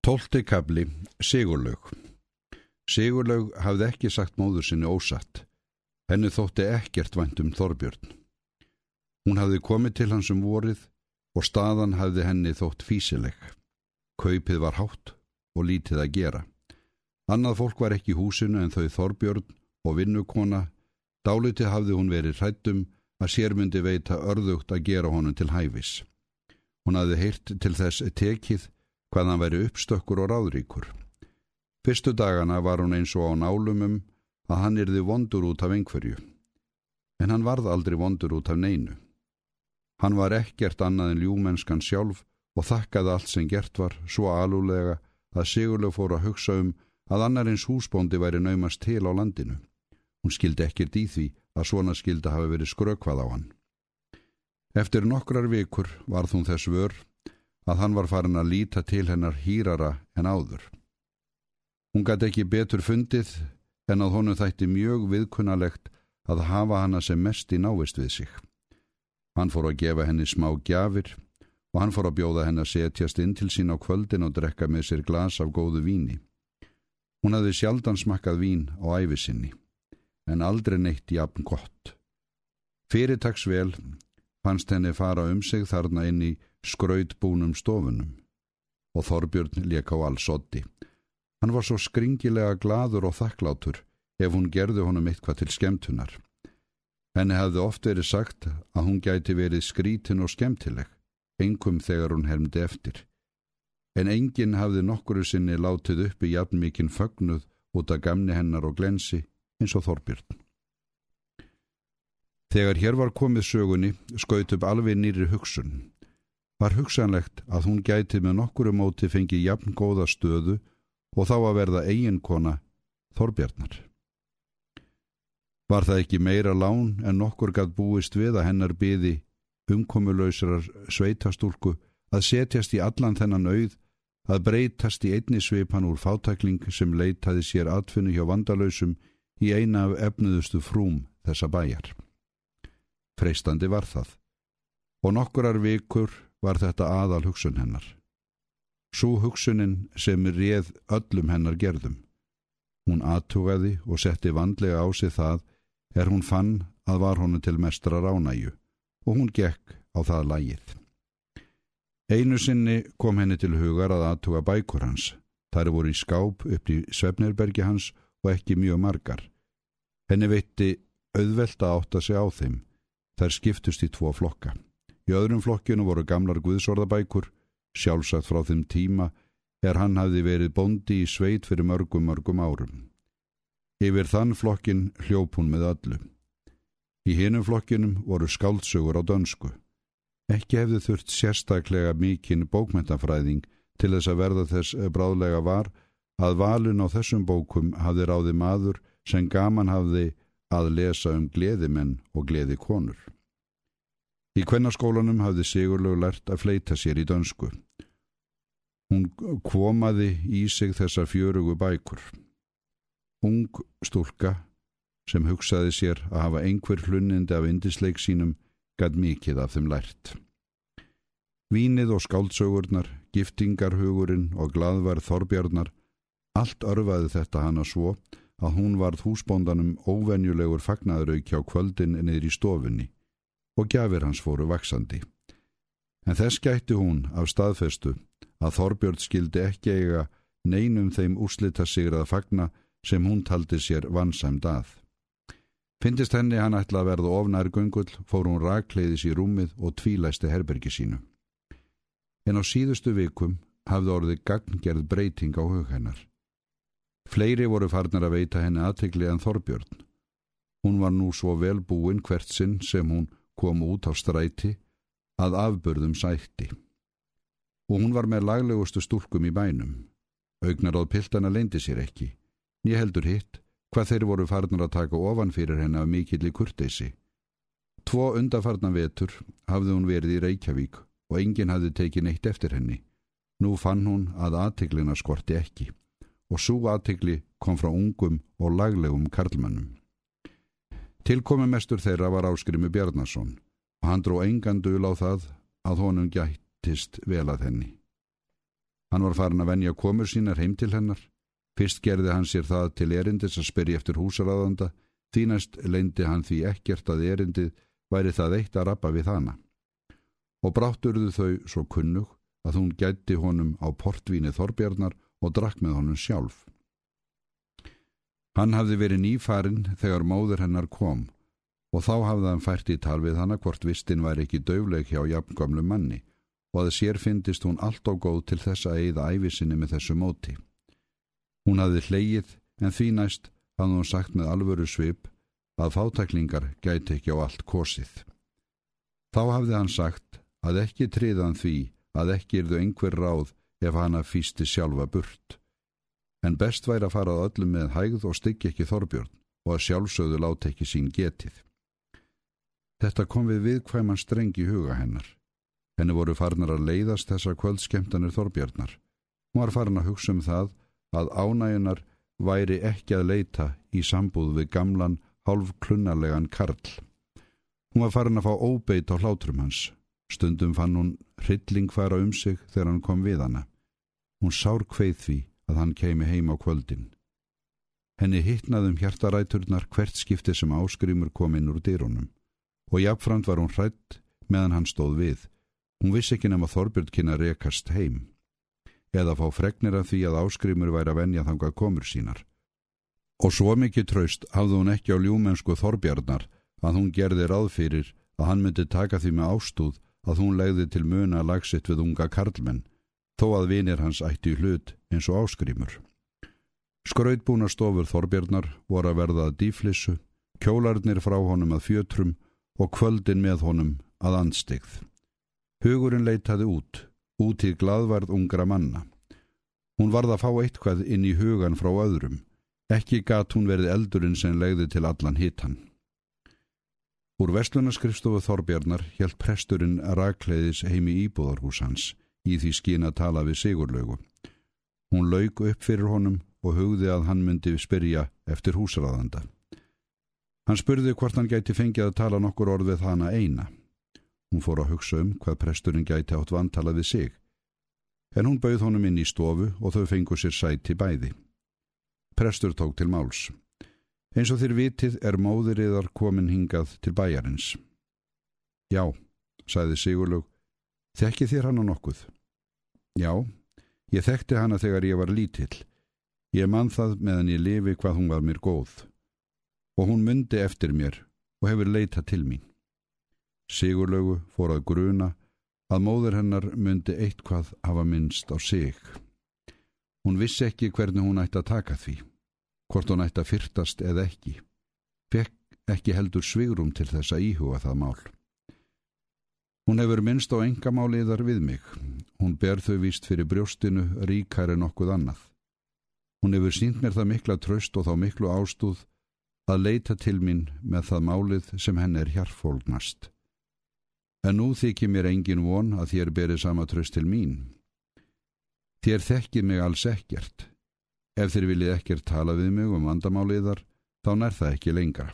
Tólti kabli, Sigurlaug. Sigurlaug hafði ekki sagt móður sinni ósatt. Henni þótti ekkert vænt um Þorbjörn. Hún hafði komið til hans um vorið og staðan hafði henni þótt físileg. Kaupið var hátt og lítið að gera. Annað fólk var ekki í húsinu en þau Þorbjörn og vinnukona. Dálitið hafði hún verið hrættum að sérmyndi veita örðugt að gera honum til hæfis. Hún hafði heyrt til þess tekið hvað hann væri uppstökkur og ráðríkur. Fyrstu dagana var hún eins og á nálumum að hann yrði vondur út af einhverju. En hann varð aldrei vondur út af neinu. Hann var ekkert annað en ljúmennskan sjálf og þakkaði allt sem gert var svo alúlega að Sigurlega fór að hugsa um að annarins húsbóndi væri naumast til á landinu. Hún skildi ekkert í því að svona skildi hafi verið skrökvað á hann. Eftir nokkrar vikur varð hún þess vör að hann var farin að líta til hennar hýrara en áður. Hún gæti ekki betur fundið en að honum þætti mjög viðkunnalegt að hafa hana sem mest í návist við sig. Hann fór að gefa henni smá gjafir og hann fór að bjóða henni að setjast inn til sín á kvöldin og drekka með sér glas af góðu víni. Hún hafði sjaldan smakkað vín á æfisinni, en aldrei neitt jafn gott. Fyrirtagsvel fannst henni fara um sig þarna inn í skrautbúnum stofunum og Þorbjörn leka á alls oddi. Hann var svo skringilega gladur og þakklátur ef hún gerði honum eitthvað til skemtunar. Henni hefði oft verið sagt að hún gæti verið skrítin og skemtileg, engum þegar hún hermdi eftir. En enginn hafði nokkuru sinni látið uppi jafn mikinn fögnuð út af gamni hennar og glensi eins og Þorbjörn. Þegar hér var komið sögunni skaut upp alveg nýri hugsun var hugsanlegt að hún gæti með nokkuru móti fengið jafn góða stöðu og þá að verða eiginkona Þorbjarnar. Var það ekki meira lán en nokkur gætt búist við að hennar byði umkomulöysrar sveitastúlku að setjast í allan þennan auð að breytast í einni svipan úr fátækling sem leitaði sér atfinnu hjá vandalöysum í eina af efnuðustu frúm þessa bæjar. Freistandi var það og nokkurar vikur var þetta aðal hugsun hennar. Svo hugsunin sem réð öllum hennar gerðum. Hún aðtugaði og setti vandlega á sig það er hún fann að var honu til mestra ránæju og hún gekk á það lægið. Einu sinni kom henni til hugar að aðtuga bækur hans. Þar voru í skáp upp í Svefnirbergi hans og ekki mjög margar. Henni veitti auðvelda átt að segja á þeim. Þær skiptust í tvo flokka. Í öðrum flokkinu voru gamlar guðsorðabækur, sjálfsagt frá þeim tíma er hann hafði verið bondi í sveit fyrir mörgum mörgum árum. Yfir þann flokkin hljóp hún með öllu. Í hinum flokkinum voru skáldsögur á dönsku. Ekki hefði þurft sérstaklega mikinn bókmentafræðing til þess að verða þess bráðlega var að valun á þessum bókum hafði ráði maður sem gaman hafði að lesa um gleðimenn og gleði konur. Í kvennaskólanum hafði Sigurlaug lært að fleita sér í dönsku. Hún komaði í sig þessa fjörugu bækur. Ung stúlka sem hugsaði sér að hafa einhver hlunnindi af indisleik sínum gæt mikið af þeim lært. Vínið og skáldsögurnar, giftingarhugurinn og gladverð þorbjarnar, allt örfaði þetta hana svo að hún varð húsbóndanum óvenjulegur fagnaðrauk hjá kvöldin niður í stofunni og gjafir hans fóru vaksandi. En þess gætti hún af staðfestu að Þorbjörn skildi ekki eiga neinum þeim úrslita sigrað fagna sem hún taldi sér vansæmd að. Fyndist henni hann ætla að verða ofnær gungull, fór hún rakleiðis í rúmið og tvílæsti herbergi sínu. En á síðustu vikum hafði orðið gagngerð breyting á hug hennar. Fleiri voru farnar að veita henni aðtegli en Þorbjörn. Hún var nú svo vel búin hvert sinn sem hún kom út á stræti að afbörðum sætti. Og hún var með laglegustu stúlkum í bænum. Augnar áð piltana leindi sér ekki. Ég heldur hitt hvað þeir voru farnar að taka ofan fyrir henni af mikilli kurteysi. Tvo undafarnar vetur hafði hún verið í Reykjavík og enginn hafði tekið neitt eftir henni. Nú fann hún að aðtiklina skorti ekki og svo aðtikli kom frá ungum og laglegum karlmannum. Tilkomi mestur þeirra var Áskrimu Bjarnason og hann dró engan dul á það að honum gættist vel að henni. Hann var farin að venja komur sínar heim til hennar. Fyrst gerði hann sér það til erindis að spyrja eftir húsaráðanda, þínast leindi hann því ekkert að erindið væri það eitt að rappa við hana. Og brátturðu þau svo kunnug að hún gætti honum á portvíni Þorbjarnar og drakk með honum sjálf. Hann hafði verið nýfarinn þegar móður hennar kom og þá hafði hann fært í tal við hana hvort vistin væri ekki döfleg hjá jafngamlu manni og að sér fyndist hún allt á góð til þess að eigða æfisinni með þessu móti. Hún hafði hleyið en því næst hafði hún sagt með alvöru svip að fátæklingar gæti ekki á allt kosið. Þá hafði hann sagt að ekki triðan því að ekki erðu einhver ráð ef hana fýsti sjálfa burt. En best væri að fara að öllum með hægð og styggi ekki Þorbjörn og að sjálfsögðu láti ekki sín getið. Þetta kom við viðkvæman streng í huga hennar. Henni voru farnar að leiðast þessar kvöldskemtanir Þorbjarnar. Hún var farin að hugsa um það að ánæginar væri ekki að leita í sambúð við gamlan, hálf klunnarlegan Karl. Hún var farin að fá óbeit á hlátrum hans. Stundum fann hún hrylling fara um sig þegar hann kom við hana. Hún sár kveið því að hann keimi heim á kvöldin. Henni hittnaðum hjartaræturnar hvert skipti sem áskrimur kom inn úr dýrunum og jafnframt var hún hrætt meðan hann stóð við. Hún vissi ekki nema Þorbjörn kynna rekast heim eða fá fregnir af því að áskrimur væri að venja þangað komur sínar. Og svo mikið traust hafði hún ekki á ljúmennsku Þorbjarnar að hún gerði ráð fyrir að hann myndi taka því með ástúð að hún legði til muna lagsitt við unga karlmenn, þó að vinir hans ætti hlut eins og áskrimur. Skrautbúna stofur Þorbjarnar voru að verða að dýflissu, kjólarnir frá honum að fjötrum og kvöldin með honum að anstigð. Hugurinn leitaði út, út í gladvarð ungra manna. Hún varð að fá eitthvað inn í hugan frá öðrum, ekki gat hún verið eldurinn sem legði til allan hitan. Úr vestlunaskrifstofu Þorbjarnar hjælt presturinn rakleiðis heimi íbúðarhús hans í því skín að tala við Sigurlaugu. Hún lauk upp fyrir honum og hugði að hann myndi spyrja eftir húsraðanda. Hann spurði hvort hann gæti fengið að tala nokkur orð við hana eina. Hún fór að hugsa um hvað presturinn gæti átt vantala við sig. En hún bauð honum inn í stofu og þau fengu sér sæti bæði. Prestur tók til máls. Eins og þér vitið er móðiriðar komin hingað til bæjarins. Já, sæði Sigurlug, þekki þér hana nokkuð? Já, ég þekkti hana þegar ég var lítill. Ég mann það meðan ég lifi hvað hún var mér góð. Og hún myndi eftir mér og hefur leita til mín. Sigurlögu fór að gruna að móður hennar myndi eitthvað hafa minnst á sig. Hún vissi ekki hvernig hún ætti að taka því hvort hún ætti að fyrtast eða ekki. Fekk ekki heldur svigrum til þess að íhuga það mál. Hún hefur minnst á engamáliðar við mig. Hún ber þau víst fyrir brjóstinu ríkar en okkuð annað. Hún hefur sínt mér það mikla tröst og þá miklu ástúð að leita til mín með það málið sem henn er hjarfólgnast. En nú þykir mér engin von að þér berið sama tröst til mín. Þér þekkir mig alls ekkert. Ef þeir viljið ekkert tala við mig um vandamáliðar, þá nær það ekki lengra.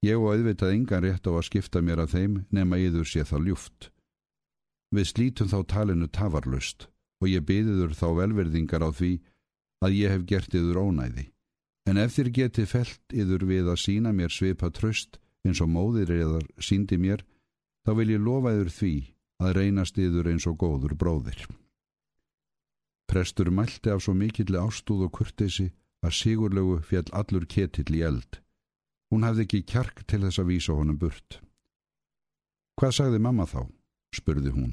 Ég og auðvitað engan rétt á að skipta mér að þeim nema yður sé það ljúft. Við slítum þá talinu tafarlust og ég byðiður þá velverðingar á því að ég hef gert yður ónæði. En ef þér getið felt yður við að sína mér svipa tröst eins og móðir eðar síndi mér, þá vil ég lofa yður því að reynast yður eins og góður bróðir. Prestur mælti af svo mikill ástúð og kurtesi að sigurlegu fjall allur ketill í eld. Hún hafði ekki kjark til þess að vísa honum burt. Hvað sagði mamma þá? spurði hún.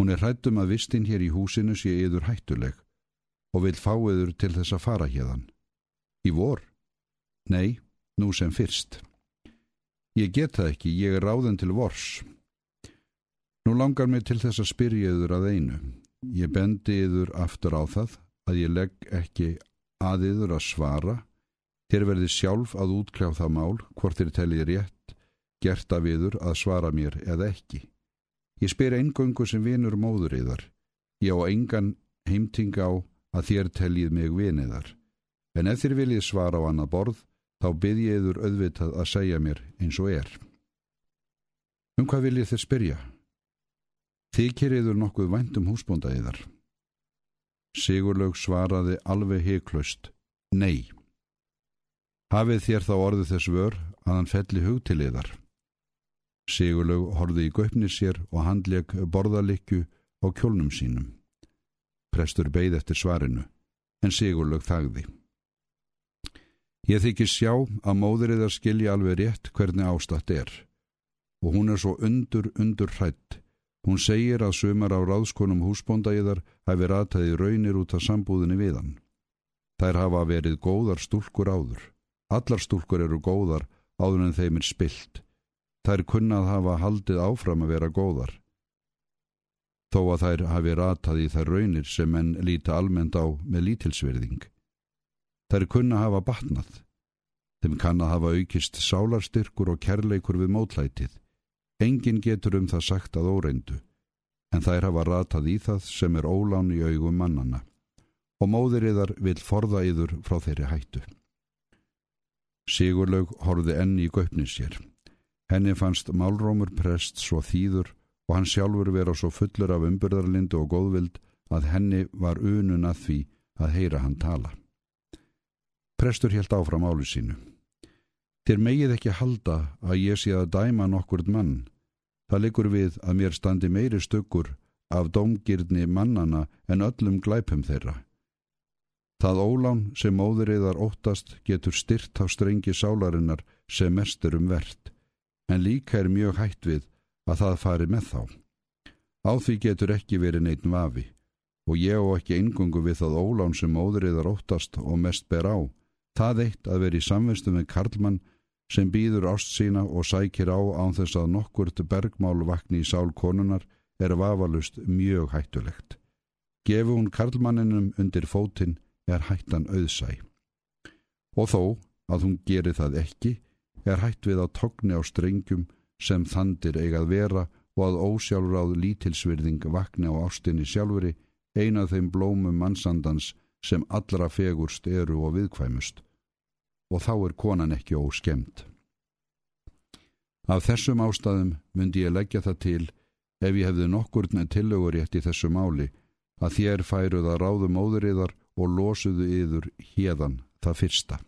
Hún er hrættum að vistinn hér í húsinu sé yður hættuleg og vil fá yður til þess að fara hérðan. Í vor? Nei, nú sem fyrst. Ég get það ekki, ég er ráðin til vors. Nú langar mig til þess að spyrja yður að einu. Ég bendi yður aftur á það að ég legg ekki að yður að svara. Þér verði sjálf að útkljá það mál hvort þér tellið rétt gert af yður að svara mér eða ekki. Ég spyr eingöngu sem vinur móður yðar. Ég á engan heimting á að þér tellið mig viniðar. En ef þér viljið svara á annað borð, þá byrð ég yður auðvitað að segja mér eins og er. Um hvað viljið þér spyrja? Þykir yður nokkuð væntum húsbóndaðiðar. Sigurlaug svaraði alveg heiklaust, nei. Hafið þér þá orðið þess vör að hann felli hug til yðar. Sigurlaug horfið í göpni sér og handleg borðalikju á kjólnum sínum. Prestur beigð eftir svarinu, en Sigurlaug þagði. Ég þykir sjá að móðuriðar skilja alveg rétt hvernig ástatt er og hún er svo undur, undur hrætt. Hún segir að sumar á ráðskonum húsbóndæðar hafi rataði raunir út af sambúðinni við hann. Þær hafa verið góðar stúlkur áður. Allar stúlkur eru góðar áður en þeim er spilt. Þær kunnað hafa haldið áfram að vera góðar. Þó að þær hafi rataði þær raunir sem enn líta almennt á með lítilsverðing. Þær kunna hafa batnað. Þeim kann að hafa aukist sálarstyrkur og kærleikur við mótlætið. Engin getur um það sagt að óreindu, en þær hafa ratað í það sem er ólán í augum mannana og móðiriðar vil forða yður frá þeirri hættu. Sigurlaug horfði enni í göpni sér. Henni fannst málrómur prest svo þýður og hann sjálfur vera svo fullur af umbyrðarlindu og góðvild að henni var unun að því að heyra hann tala. Prestur helt áfram álu sínu. Þér megið ekki halda að ég sé að dæma nokkur mann Það likur við að mér standi meiri stökkur af domgirni mannana en öllum glæpum þeirra. Það ólán sem móðuriðar óttast getur styrt á strengi sálarinnar sem mest er um verðt, en líka er mjög hætt við að það fari með þá. Á því getur ekki verið neitt vafi og ég og ekki engungu við það ólán sem móðuriðar óttast og mest ber á. Það eitt að veri í samvistu með Karlmann sem býður ást sína og sækir á án þess að nokkurt bergmál vakni í sál konunar er vafalust mjög hættulegt. Gefu hún karlmanninum undir fótinn er hættan auðsæ. Og þó að hún geri það ekki er hætt við að togni á strengjum sem þandir eigað vera og að ósjálfráð lítilsvirðing vakni á ástinni sjálfuri einað þeim blómum mannsandans sem allra fegurst eru og viðkvæmust og þá er konan ekki óskemmt. Af þessum ástæðum myndi ég leggja það til ef ég hefði nokkurn tillögurétt í þessu máli að þér færuð að ráðu móðuriðar og losuðu yður hérdan það fyrsta.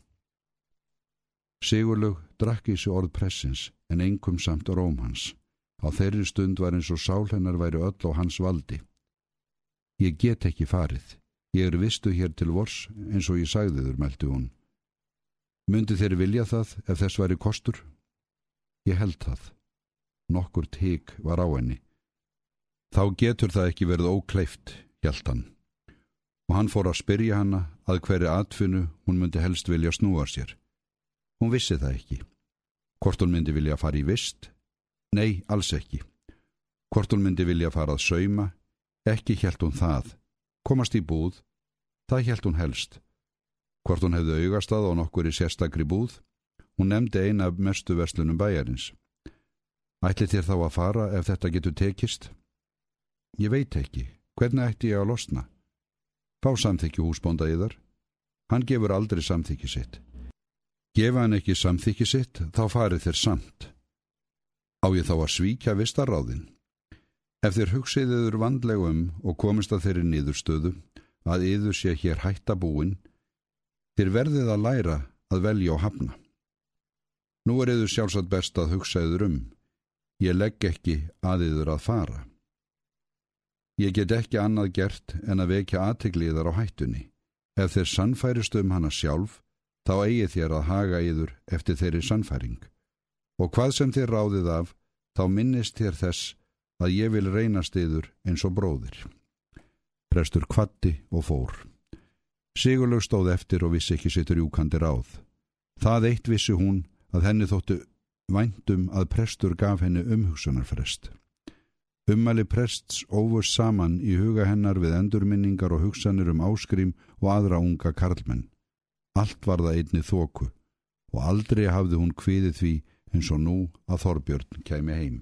Sigurlug drakk í sig orð pressins en engum samt róm hans. Á þeirri stund var eins og sál hennar væri öll á hans valdi. Ég get ekki farið. Ég er vistu hér til vors eins og ég sagði þur, meldi hún. Mundi þeir vilja það ef þess væri kostur? Ég held það. Nokkur tík var á henni. Þá getur það ekki verið ókleift, hjælt hann. Og hann fór að spyrja hanna að hverju atfinnu hún myndi helst vilja snúa sér. Hún vissi það ekki. Hvort hún myndi vilja fara í vist? Nei, alls ekki. Hvort hún myndi vilja fara að sauma? Ekki hjælt hún það. Komast í búð? Það hjælt hún helst. Hvort hún hefði augastað og nokkur í sérstakri búð, hún nefndi eina af mestu verslunum bæjarins. Ætli þér þá að fara ef þetta getur tekist? Ég veit ekki. Hvernig ætti ég að losna? Fá samþykju húsbónda í þar. Hann gefur aldrei samþykju sitt. Gefa hann ekki samþykju sitt, þá farið þér samt. Á ég þá að svíkja vistaráðin. Ef þér hugsiðiður vandlegum og komist að þeirri nýðurstöðu að yður sé hér hætta búin, Þér verðið að læra að velja og hafna. Nú er yður sjálfsagt best að hugsa yður um. Ég legg ekki að yður að fara. Ég get ekki annað gert en að vekja aðtegliðar á hættunni. Ef þeir sannfærist um hana sjálf, þá eigi þér að haga yður eftir þeirri sannfæring. Og hvað sem þér ráðið af, þá minnist þér þess að ég vil reynast yður eins og bróðir. Prestur kvatti og fór. Sigurlaug stóð eftir og vissi ekki sittur júkandi ráð. Það eitt vissi hún að henni þóttu væntum að prestur gaf henni umhugsunarfrest. Ummæli prests óvurs saman í huga hennar við endurminningar og hugsanir um áskrím og aðra unga karlmenn. Allt var það einni þóku og aldrei hafði hún kviðið því eins og nú að Þorbjörn kæmi heim.